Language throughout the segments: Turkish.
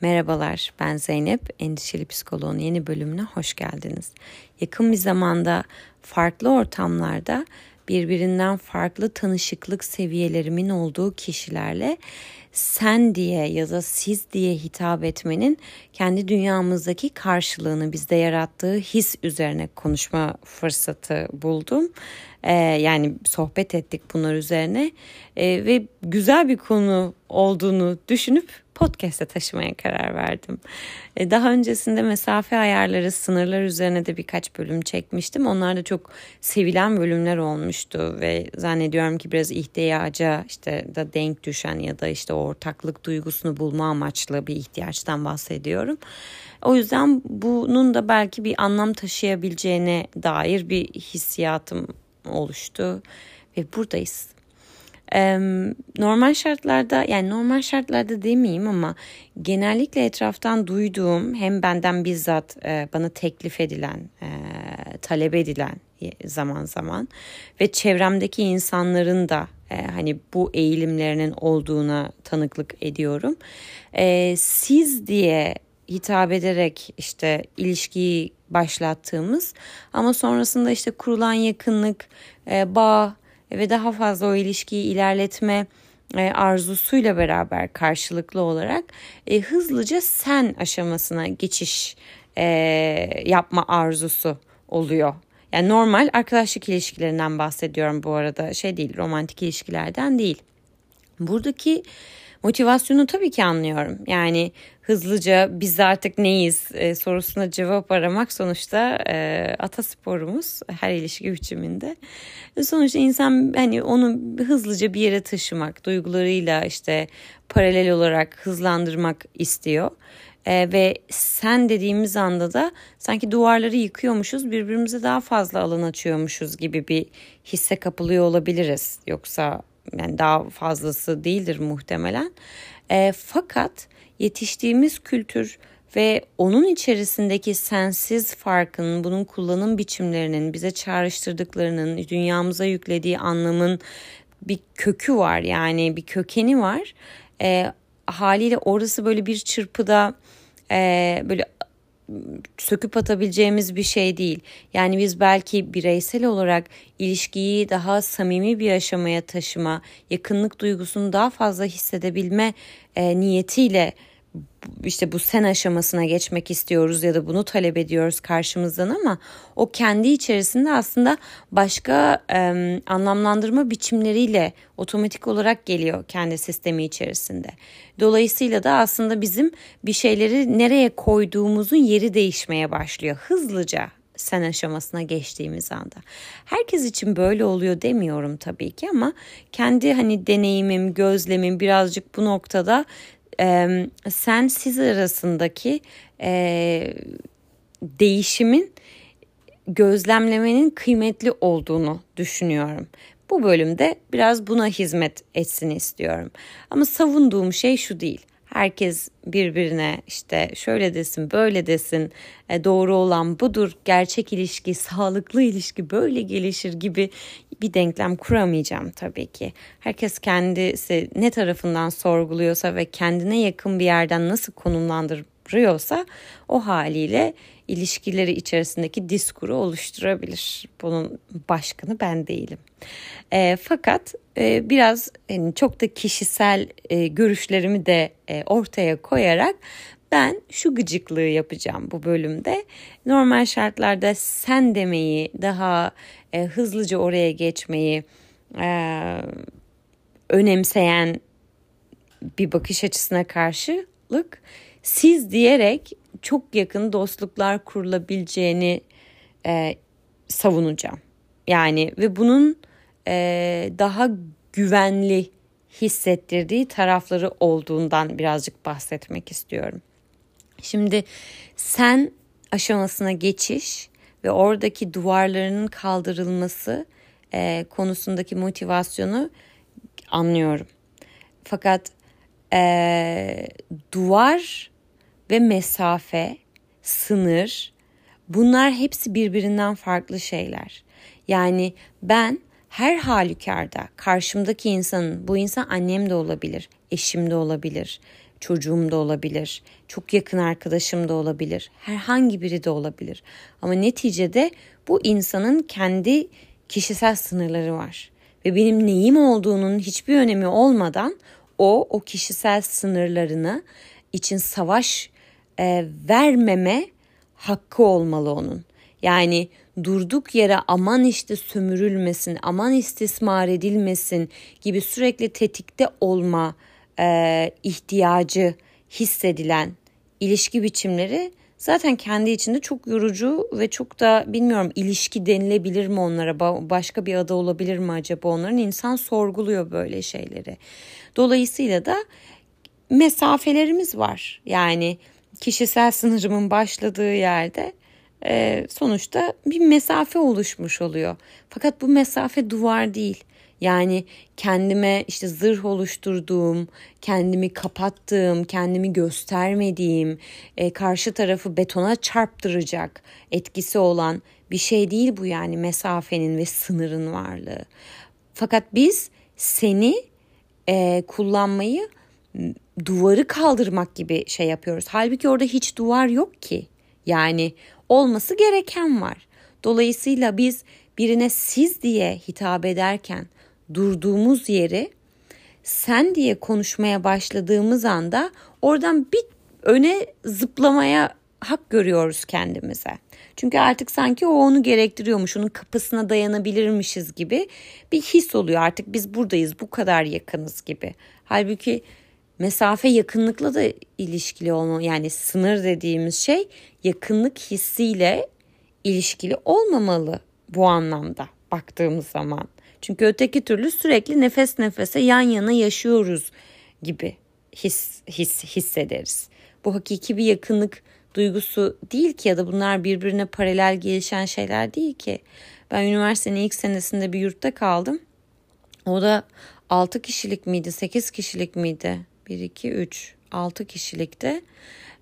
Merhabalar, ben Zeynep. Endişeli Psikoloğun yeni bölümüne hoş geldiniz. Yakın bir zamanda farklı ortamlarda birbirinden farklı tanışıklık seviyelerimin olduğu kişilerle sen diye ya da siz diye hitap etmenin kendi dünyamızdaki karşılığını bizde yarattığı his üzerine konuşma fırsatı buldum. Ee, yani sohbet ettik bunlar üzerine ee, ve güzel bir konu olduğunu düşünüp podcast'e taşımaya karar verdim. Ee, daha öncesinde mesafe ayarları, sınırlar üzerine de birkaç bölüm çekmiştim. Onlar da çok sevilen bölümler olmuştu ve zannediyorum ki biraz ihtiyaca işte da denk düşen ya da işte ortaklık duygusunu bulma amaçlı bir ihtiyaçtan bahsediyorum. O yüzden bunun da belki bir anlam taşıyabileceğine dair bir hissiyatım oluştu ve buradayız. Normal şartlarda yani normal şartlarda demeyeyim ama genellikle etraftan duyduğum hem benden bizzat e, bana teklif edilen, e, talep edilen zaman zaman ve çevremdeki insanların da e, hani bu eğilimlerinin olduğuna tanıklık ediyorum. Siz diye hitap ederek işte ilişkiyi başlattığımız ama sonrasında işte kurulan yakınlık, bağ ve daha fazla o ilişkiyi ilerletme e, arzusuyla beraber karşılıklı olarak e, hızlıca sen aşamasına geçiş e, yapma arzusu oluyor. Yani normal arkadaşlık ilişkilerinden bahsediyorum bu arada şey değil romantik ilişkilerden değil. Buradaki motivasyonu tabii ki anlıyorum. Yani hızlıca biz artık neyiz e, sorusuna cevap aramak sonuçta e, atasporumuz her ilişki biçiminde. E, sonuçta insan hani onu hızlıca bir yere taşımak, duygularıyla işte paralel olarak hızlandırmak istiyor. E, ve sen dediğimiz anda da sanki duvarları yıkıyormuşuz, birbirimize daha fazla alan açıyormuşuz gibi bir hisse kapılıyor olabiliriz. Yoksa yani daha fazlası değildir muhtemelen. E, fakat yetiştiğimiz kültür ve onun içerisindeki sensiz farkın, bunun kullanım biçimlerinin, bize çağrıştırdıklarının, dünyamıza yüklediği anlamın bir kökü var. Yani bir kökeni var. E, haliyle orası böyle bir çırpıda e, böyle söküp atabileceğimiz bir şey değil. Yani biz belki bireysel olarak ilişkiyi daha samimi bir aşamaya taşıma, yakınlık duygusunu daha fazla hissedebilme e, niyetiyle işte bu sen aşamasına geçmek istiyoruz ya da bunu talep ediyoruz karşımızdan ama o kendi içerisinde aslında başka e, anlamlandırma biçimleriyle otomatik olarak geliyor kendi sistemi içerisinde. Dolayısıyla da aslında bizim bir şeyleri nereye koyduğumuzun yeri değişmeye başlıyor hızlıca sen aşamasına geçtiğimiz anda. Herkes için böyle oluyor demiyorum tabii ki ama kendi hani deneyimim, gözlemim birazcık bu noktada e, sen siz arasındaki e, değişimin gözlemlemenin kıymetli olduğunu düşünüyorum. Bu bölümde biraz buna hizmet etsin istiyorum. Ama savunduğum şey şu değil. Herkes birbirine işte şöyle desin, böyle desin, e, doğru olan budur, gerçek ilişki, sağlıklı ilişki böyle gelişir gibi bir denklem kuramayacağım tabii ki. Herkes kendisi ne tarafından sorguluyorsa ve kendine yakın bir yerden nasıl konumlandırıyorsa o haliyle ilişkileri içerisindeki diskuru oluşturabilir. Bunun başkanı ben değilim. E, fakat e, biraz yani çok da kişisel e, görüşlerimi de e, ortaya koyarak ben şu gıcıklığı yapacağım bu bölümde. Normal şartlarda sen demeyi, daha e, hızlıca oraya geçmeyi e, önemseyen bir bakış açısına karşılık siz diyerek çok yakın dostluklar kurulabileceğini e, savunacağım. Yani ve bunun e, daha güvenli hissettirdiği tarafları olduğundan birazcık bahsetmek istiyorum. Şimdi sen aşamasına geçiş ve oradaki duvarlarının kaldırılması e, konusundaki motivasyonu anlıyorum. Fakat e, duvar ve mesafe, sınır bunlar hepsi birbirinden farklı şeyler. Yani ben her halükarda karşımdaki insanın bu insan annem de olabilir, eşim de olabilir, çocuğum da olabilir, çok yakın arkadaşım da olabilir, herhangi biri de olabilir. Ama neticede bu insanın kendi kişisel sınırları var. Ve benim neyim olduğunun hiçbir önemi olmadan o o kişisel sınırlarını için savaş e, vermeme hakkı olmalı onun. Yani durduk yere aman işte sömürülmesin, aman istismar edilmesin gibi sürekli tetikte olma e, ihtiyacı hissedilen ilişki biçimleri zaten kendi içinde çok yorucu ve çok da bilmiyorum ilişki denilebilir mi onlara başka bir adı olabilir mi acaba onların insan sorguluyor böyle şeyleri. Dolayısıyla da mesafelerimiz var yani kişisel sınırımın başladığı yerde e, sonuçta bir mesafe oluşmuş oluyor. Fakat bu mesafe duvar değil. Yani kendime işte zırh oluşturduğum, kendimi kapattığım, kendimi göstermediğim, e, karşı tarafı betona çarptıracak etkisi olan bir şey değil bu yani mesafenin ve sınırın varlığı. Fakat biz seni e, kullanmayı duvarı kaldırmak gibi şey yapıyoruz. Halbuki orada hiç duvar yok ki. Yani olması gereken var. Dolayısıyla biz birine siz diye hitap ederken durduğumuz yeri sen diye konuşmaya başladığımız anda oradan bir öne zıplamaya hak görüyoruz kendimize. Çünkü artık sanki o onu gerektiriyormuş, onun kapısına dayanabilirmişiz gibi bir his oluyor. Artık biz buradayız, bu kadar yakınız gibi. Halbuki mesafe yakınlıkla da ilişkili olmalı. Yani sınır dediğimiz şey yakınlık hissiyle ilişkili olmamalı bu anlamda baktığımız zaman. Çünkü öteki türlü sürekli nefes nefese yan yana yaşıyoruz gibi his, his hissederiz. Bu hakiki bir yakınlık duygusu değil ki ya da bunlar birbirine paralel gelişen şeyler değil ki. Ben üniversitenin ilk senesinde bir yurtta kaldım. O da 6 kişilik miydi, 8 kişilik miydi? 1, 2, 3, 6 kişilikte.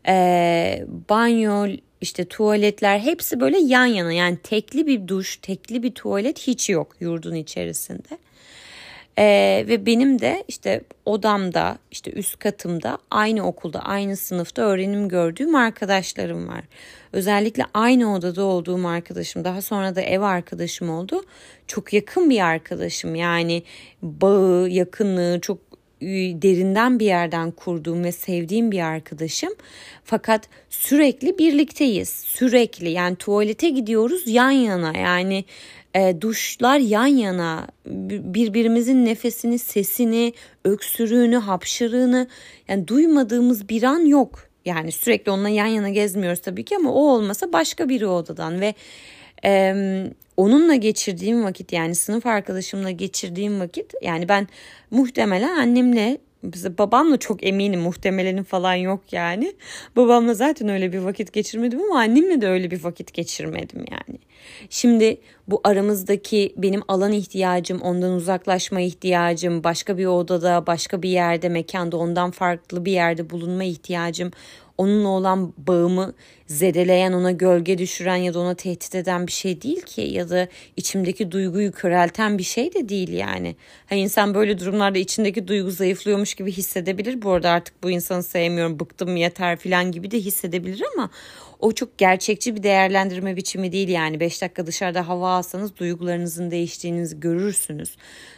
Ee, banyo, işte tuvaletler hepsi böyle yan yana. Yani tekli bir duş, tekli bir tuvalet hiç yok yurdun içerisinde. Ee, ve benim de işte odamda, işte üst katımda, aynı okulda, aynı sınıfta öğrenim gördüğüm arkadaşlarım var. Özellikle aynı odada olduğum arkadaşım, daha sonra da ev arkadaşım oldu. Çok yakın bir arkadaşım yani bağı, yakınlığı çok derinden bir yerden kurduğum ve sevdiğim bir arkadaşım. Fakat sürekli birlikteyiz. Sürekli yani tuvalete gidiyoruz yan yana yani e, duşlar yan yana birbirimizin nefesini, sesini, öksürüğünü, hapşırığını yani duymadığımız bir an yok. Yani sürekli onunla yan yana gezmiyoruz tabii ki ama o olmasa başka biri odadan ve e, onunla geçirdiğim vakit yani sınıf arkadaşımla geçirdiğim vakit yani ben muhtemelen annemle babamla çok eminim muhtemelenin falan yok yani. Babamla zaten öyle bir vakit geçirmedim ama annemle de öyle bir vakit geçirmedim yani. Şimdi bu aramızdaki benim alan ihtiyacım, ondan uzaklaşma ihtiyacım, başka bir odada, başka bir yerde, mekanda ondan farklı bir yerde bulunma ihtiyacım onunla olan bağımı zedeleyen, ona gölge düşüren ya da ona tehdit eden bir şey değil ki ya da içimdeki duyguyu körelten bir şey de değil yani. Hani insan böyle durumlarda içindeki duygu zayıflıyormuş gibi hissedebilir. Bu arada artık bu insanı sevmiyorum, bıktım yeter falan gibi de hissedebilir ama o çok gerçekçi bir değerlendirme biçimi değil yani 5 dakika dışarıda hava alsanız duygularınızın değiştiğinizi görürsünüz.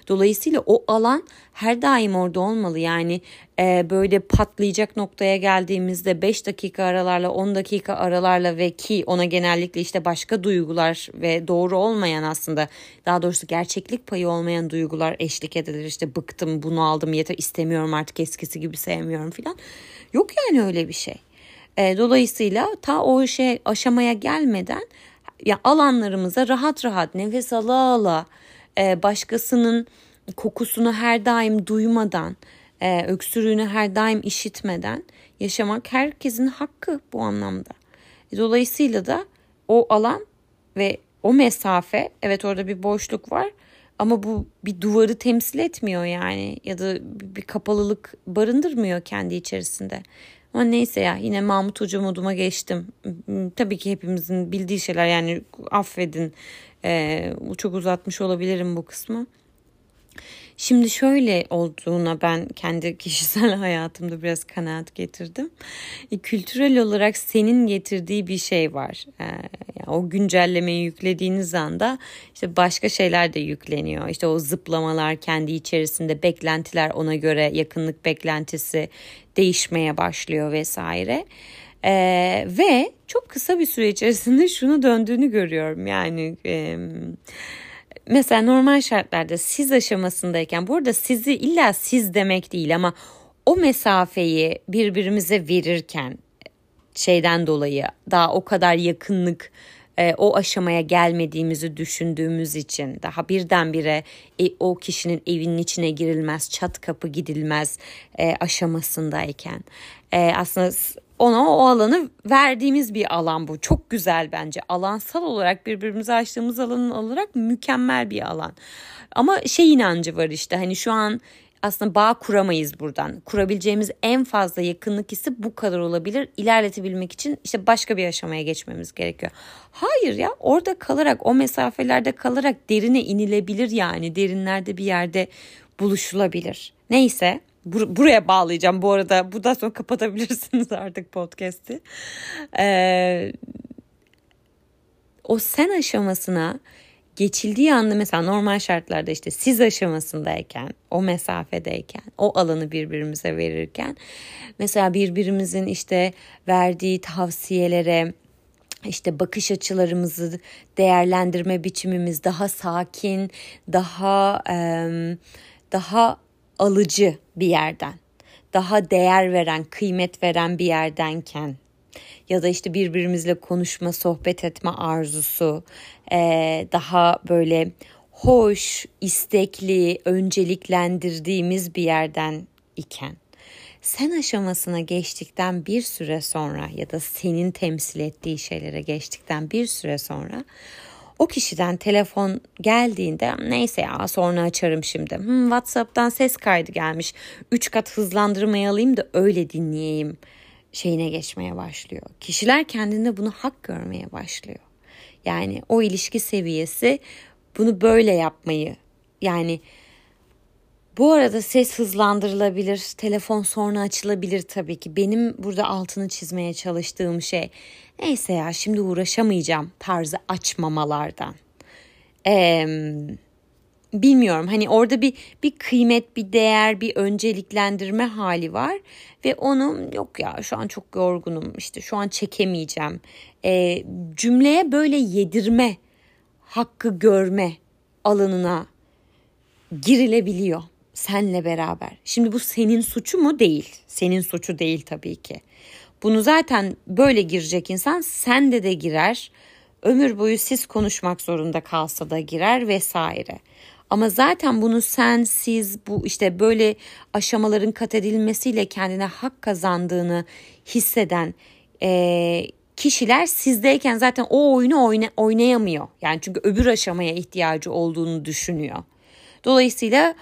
Dolayısıyla o alan her daim orada olmalı yani e, böyle patlayacak noktaya geldiğimizde 5 dakika aralarla 10 dakika aralarla ve ki ona genellikle işte başka duygular ve doğru olmayan aslında daha doğrusu gerçeklik payı olmayan duygular eşlik edilir işte bıktım bunu aldım yeter istemiyorum artık eskisi gibi sevmiyorum filan yok yani öyle bir şey. E, dolayısıyla ta o şey aşamaya gelmeden ya alanlarımıza rahat rahat nefes ala ala e, başkasının kokusunu her daim duymadan, e, öksürüğünü her daim işitmeden yaşamak herkesin hakkı bu anlamda. E, dolayısıyla da o alan ve o mesafe evet orada bir boşluk var ama bu bir duvarı temsil etmiyor yani ya da bir kapalılık barındırmıyor kendi içerisinde. Ama neyse ya yine Mahmut Hoca moduma geçtim. Tabii ki hepimizin bildiği şeyler yani affedin. Ee, çok uzatmış olabilirim bu kısmı. Şimdi şöyle olduğuna ben kendi kişisel hayatımda biraz kanaat getirdim. E, kültürel olarak senin getirdiği bir şey var. E, yani o güncellemeyi yüklediğiniz anda işte başka şeyler de yükleniyor. İşte o zıplamalar kendi içerisinde beklentiler ona göre yakınlık beklentisi değişmeye başlıyor vesaire. Ee, ve çok kısa bir süre içerisinde şunu döndüğünü görüyorum yani e, mesela normal şartlarda siz aşamasındayken burada sizi illa siz demek değil ama o mesafeyi birbirimize verirken şeyden dolayı daha o kadar yakınlık e, o aşamaya gelmediğimizi düşündüğümüz için daha birdenbire e, o kişinin evinin içine girilmez, çat kapı gidilmez e, aşamasındayken e, aslında ona o alanı verdiğimiz bir alan bu. Çok güzel bence. Alansal olarak birbirimize açtığımız alanın olarak mükemmel bir alan. Ama şey inancı var işte hani şu an aslında bağ kuramayız buradan. Kurabileceğimiz en fazla yakınlık hissi bu kadar olabilir. İlerletebilmek için işte başka bir aşamaya geçmemiz gerekiyor. Hayır ya orada kalarak o mesafelerde kalarak derine inilebilir yani. Derinlerde bir yerde buluşulabilir. Neyse bur- buraya bağlayacağım bu arada. Buradan sonra kapatabilirsiniz artık podcast'i. Ee, o sen aşamasına geçildiği anda mesela normal şartlarda işte siz aşamasındayken, o mesafedeyken, o alanı birbirimize verirken mesela birbirimizin işte verdiği tavsiyelere işte bakış açılarımızı değerlendirme biçimimiz daha sakin, daha daha alıcı bir yerden, daha değer veren, kıymet veren bir yerdenken ya da işte birbirimizle konuşma, sohbet etme arzusu e, daha böyle hoş, istekli, önceliklendirdiğimiz bir yerden iken sen aşamasına geçtikten bir süre sonra ya da senin temsil ettiği şeylere geçtikten bir süre sonra o kişiden telefon geldiğinde neyse ya sonra açarım şimdi. Hmm, WhatsApp'tan ses kaydı gelmiş. Üç kat hızlandırmayı alayım da öyle dinleyeyim şeyine geçmeye başlıyor. Kişiler kendinde bunu hak görmeye başlıyor. Yani o ilişki seviyesi bunu böyle yapmayı yani bu arada ses hızlandırılabilir, telefon sonra açılabilir tabii ki. Benim burada altını çizmeye çalıştığım şey neyse ya şimdi uğraşamayacağım tarzı açmamalardan. Ee, bilmiyorum hani orada bir bir kıymet, bir değer, bir önceliklendirme hali var ve onun yok ya şu an çok yorgunum işte şu an çekemeyeceğim. Ee, cümleye böyle yedirme, hakkı görme alanına girilebiliyor senle beraber. Şimdi bu senin suçu mu? Değil. Senin suçu değil tabii ki. Bunu zaten böyle girecek insan sende de girer. Ömür boyu siz konuşmak zorunda kalsa da girer vesaire. Ama zaten bunu sen, siz, bu işte böyle aşamaların kat edilmesiyle kendine hak kazandığını hisseden e, kişiler sizdeyken zaten o oyunu oyna, oynayamıyor. Yani çünkü öbür aşamaya ihtiyacı olduğunu düşünüyor. Dolayısıyla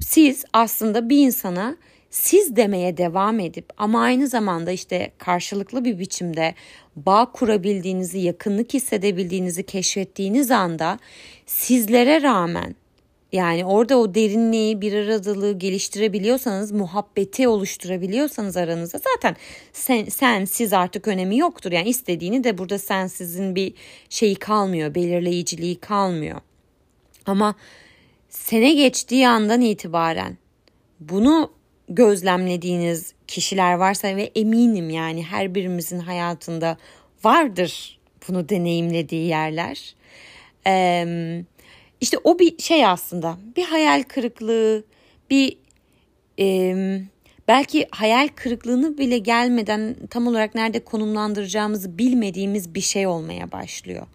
siz aslında bir insana siz demeye devam edip ama aynı zamanda işte karşılıklı bir biçimde bağ kurabildiğinizi, yakınlık hissedebildiğinizi keşfettiğiniz anda sizlere rağmen yani orada o derinliği, bir aradılığı geliştirebiliyorsanız, muhabbeti oluşturabiliyorsanız aranızda zaten sen, sen siz artık önemi yoktur. Yani istediğini de burada sen sizin bir şeyi kalmıyor, belirleyiciliği kalmıyor. Ama sene geçtiği andan itibaren bunu gözlemlediğiniz kişiler varsa ve eminim yani her birimizin hayatında vardır bunu deneyimlediği yerler. Ee, işte o bir şey aslında bir hayal kırıklığı bir e, belki hayal kırıklığını bile gelmeden tam olarak nerede konumlandıracağımızı bilmediğimiz bir şey olmaya başlıyor.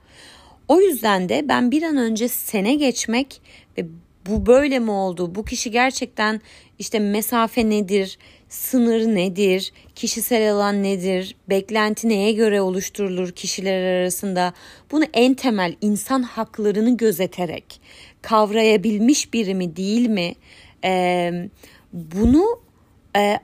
O yüzden de ben bir an önce sene geçmek ve bu böyle mi oldu? Bu kişi gerçekten işte mesafe nedir? Sınır nedir? Kişisel alan nedir? Beklenti neye göre oluşturulur kişiler arasında? Bunu en temel insan haklarını gözeterek kavrayabilmiş biri mi değil mi? Ee, bunu e,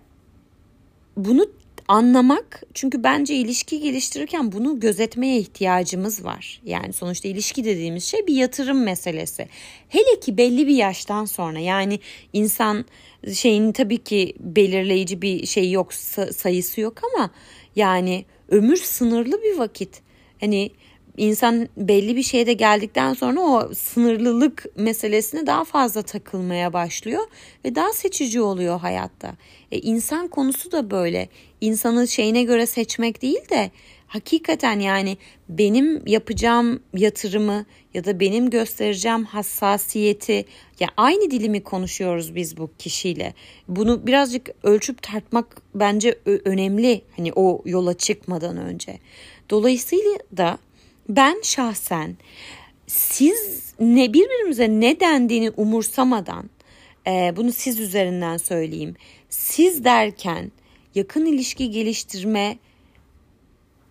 bunu anlamak çünkü bence ilişki geliştirirken bunu gözetmeye ihtiyacımız var. Yani sonuçta ilişki dediğimiz şey bir yatırım meselesi. Hele ki belli bir yaştan sonra yani insan şeyin tabii ki belirleyici bir şey yok sayısı yok ama yani ömür sınırlı bir vakit. Hani insan belli bir şeyde geldikten sonra o sınırlılık meselesine daha fazla takılmaya başlıyor ve daha seçici oluyor hayatta. E, insan konusu da böyle. İnsanı şeyine göre seçmek değil de hakikaten yani benim yapacağım yatırımı ya da benim göstereceğim hassasiyeti ya aynı dilimi konuşuyoruz biz bu kişiyle. Bunu birazcık ölçüp tartmak bence önemli hani o yola çıkmadan önce. Dolayısıyla da ben şahsen siz ne birbirimize ne dendiğini umursamadan e, bunu siz üzerinden söyleyeyim. Siz derken yakın ilişki geliştirme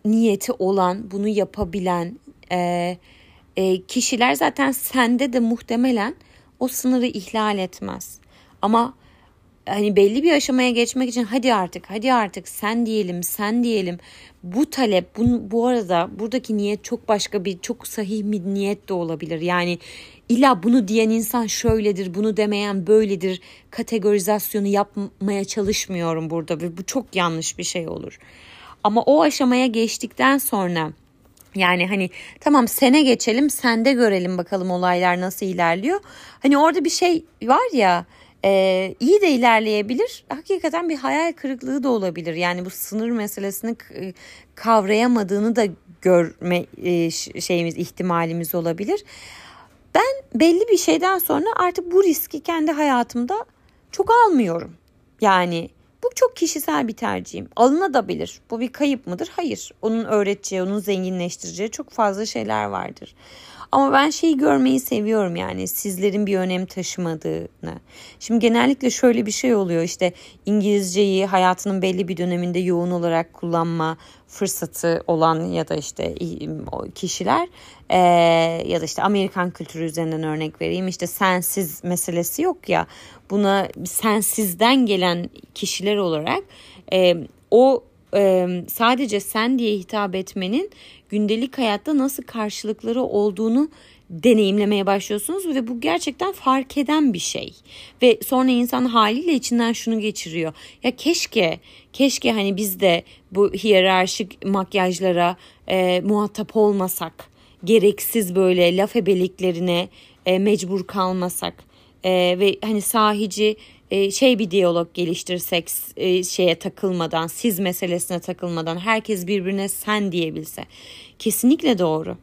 niyeti olan, bunu yapabilen e, e, kişiler zaten sende de muhtemelen o sınırı ihlal etmez. Ama hani belli bir aşamaya geçmek için hadi artık hadi artık sen diyelim sen diyelim. Bu talep bu, bu arada buradaki niyet çok başka bir çok sahih bir niyet de olabilir. Yani illa bunu diyen insan şöyledir bunu demeyen böyledir kategorizasyonu yapmaya çalışmıyorum burada ve bu çok yanlış bir şey olur. Ama o aşamaya geçtikten sonra yani hani tamam sene geçelim sende görelim bakalım olaylar nasıl ilerliyor. Hani orada bir şey var ya e, iyi de ilerleyebilir. Hakikaten bir hayal kırıklığı da olabilir. Yani bu sınır meselesini kavrayamadığını da görme e, şeyimiz ihtimalimiz olabilir. Ben belli bir şeyden sonra artık bu riski kendi hayatımda çok almıyorum. Yani bu çok kişisel bir tercihim. Alınabilir. Bu bir kayıp mıdır? Hayır. Onun öğreteceği, onun zenginleştireceği çok fazla şeyler vardır. Ama ben şeyi görmeyi seviyorum yani sizlerin bir önem taşımadığını. Şimdi genellikle şöyle bir şey oluyor işte İngilizceyi hayatının belli bir döneminde yoğun olarak kullanma fırsatı olan ya da işte kişiler e, ya da işte Amerikan kültürü üzerinden örnek vereyim işte sensiz meselesi yok ya buna sensizden gelen kişiler olarak e, o e, sadece sen diye hitap etmenin gündelik hayatta nasıl karşılıkları olduğunu deneyimlemeye başlıyorsunuz ve bu gerçekten fark eden bir şey. Ve sonra insan haliyle içinden şunu geçiriyor. Ya keşke, keşke hani biz de bu hiyerarşik makyajlara e, muhatap olmasak, gereksiz böyle laf ebeliklerine e, mecbur kalmasak e, ve hani sahici e, şey bir diyalog geliştirsek e, şeye takılmadan, siz meselesine takılmadan herkes birbirine sen diyebilse kesinlikle doğru.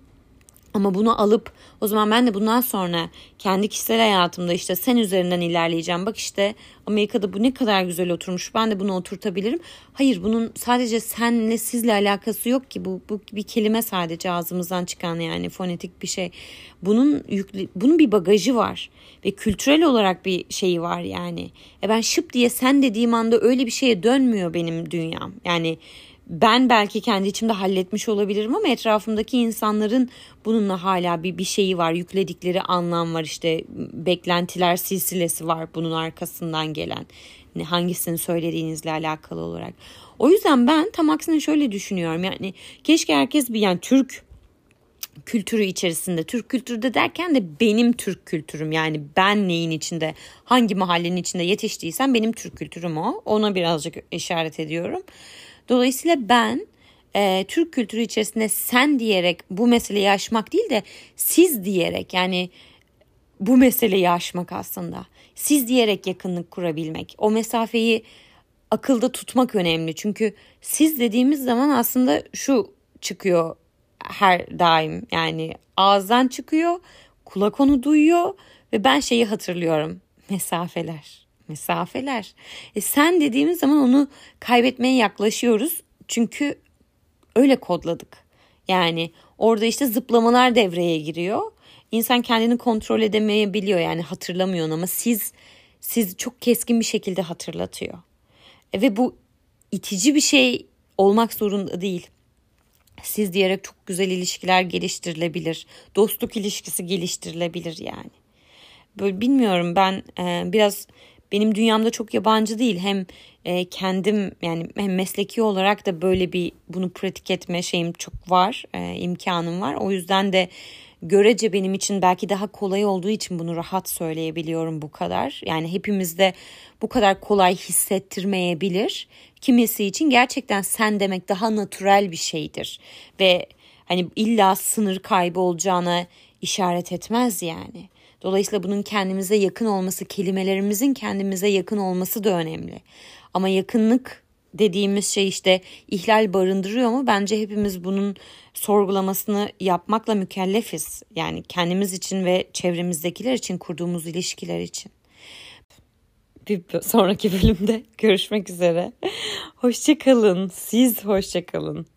Ama bunu alıp o zaman ben de bundan sonra kendi kişisel hayatımda işte sen üzerinden ilerleyeceğim. Bak işte Amerika'da bu ne kadar güzel oturmuş. Ben de bunu oturtabilirim. Hayır bunun sadece senle sizle alakası yok ki. Bu, bu bir kelime sadece ağzımızdan çıkan yani fonetik bir şey. Bunun yüklü, bunun bir bagajı var ve kültürel olarak bir şeyi var yani. E ben şıp diye sen dediğim anda öyle bir şeye dönmüyor benim dünyam. Yani ben belki kendi içimde halletmiş olabilirim ama etrafımdaki insanların bununla hala bir bir şeyi var, yükledikleri anlam var işte beklentiler silsilesi var bunun arkasından gelen. Hangisini söylediğinizle alakalı olarak. O yüzden ben tam aksine şöyle düşünüyorum. Yani keşke herkes bir yani Türk kültürü içerisinde Türk kültürü derken de benim Türk kültürüm yani ben neyin içinde hangi mahallenin içinde yetiştiysem benim Türk kültürüm o ona birazcık işaret ediyorum. Dolayısıyla ben e, Türk kültürü içerisinde sen diyerek bu meseleyi aşmak değil de siz diyerek yani bu meseleyi aşmak aslında. Siz diyerek yakınlık kurabilmek. O mesafeyi akılda tutmak önemli. Çünkü siz dediğimiz zaman aslında şu çıkıyor her daim. Yani ağızdan çıkıyor, kulak onu duyuyor ve ben şeyi hatırlıyorum. Mesafeler mesafeler. E sen dediğimiz zaman onu kaybetmeye yaklaşıyoruz. Çünkü öyle kodladık. Yani orada işte zıplamalar devreye giriyor. İnsan kendini kontrol edemeyebiliyor yani hatırlamıyor ama siz siz çok keskin bir şekilde hatırlatıyor. E ve bu itici bir şey olmak zorunda değil. Siz diyerek çok güzel ilişkiler geliştirilebilir. Dostluk ilişkisi geliştirilebilir yani. Böyle bilmiyorum ben e, biraz benim dünyamda çok yabancı değil. Hem e, kendim yani hem mesleki olarak da böyle bir bunu pratik etme şeyim çok var, e, imkanım var. O yüzden de görece benim için belki daha kolay olduğu için bunu rahat söyleyebiliyorum bu kadar. Yani hepimizde bu kadar kolay hissettirmeyebilir. Kimisi için gerçekten sen demek daha natürel bir şeydir ve hani illa sınır kaybı olacağına işaret etmez yani. Dolayısıyla bunun kendimize yakın olması, kelimelerimizin kendimize yakın olması da önemli. Ama yakınlık dediğimiz şey işte ihlal barındırıyor mu? Bence hepimiz bunun sorgulamasını yapmakla mükellefiz. Yani kendimiz için ve çevremizdekiler için kurduğumuz ilişkiler için. Bir sonraki bölümde görüşmek üzere. Hoşçakalın. Siz hoşçakalın.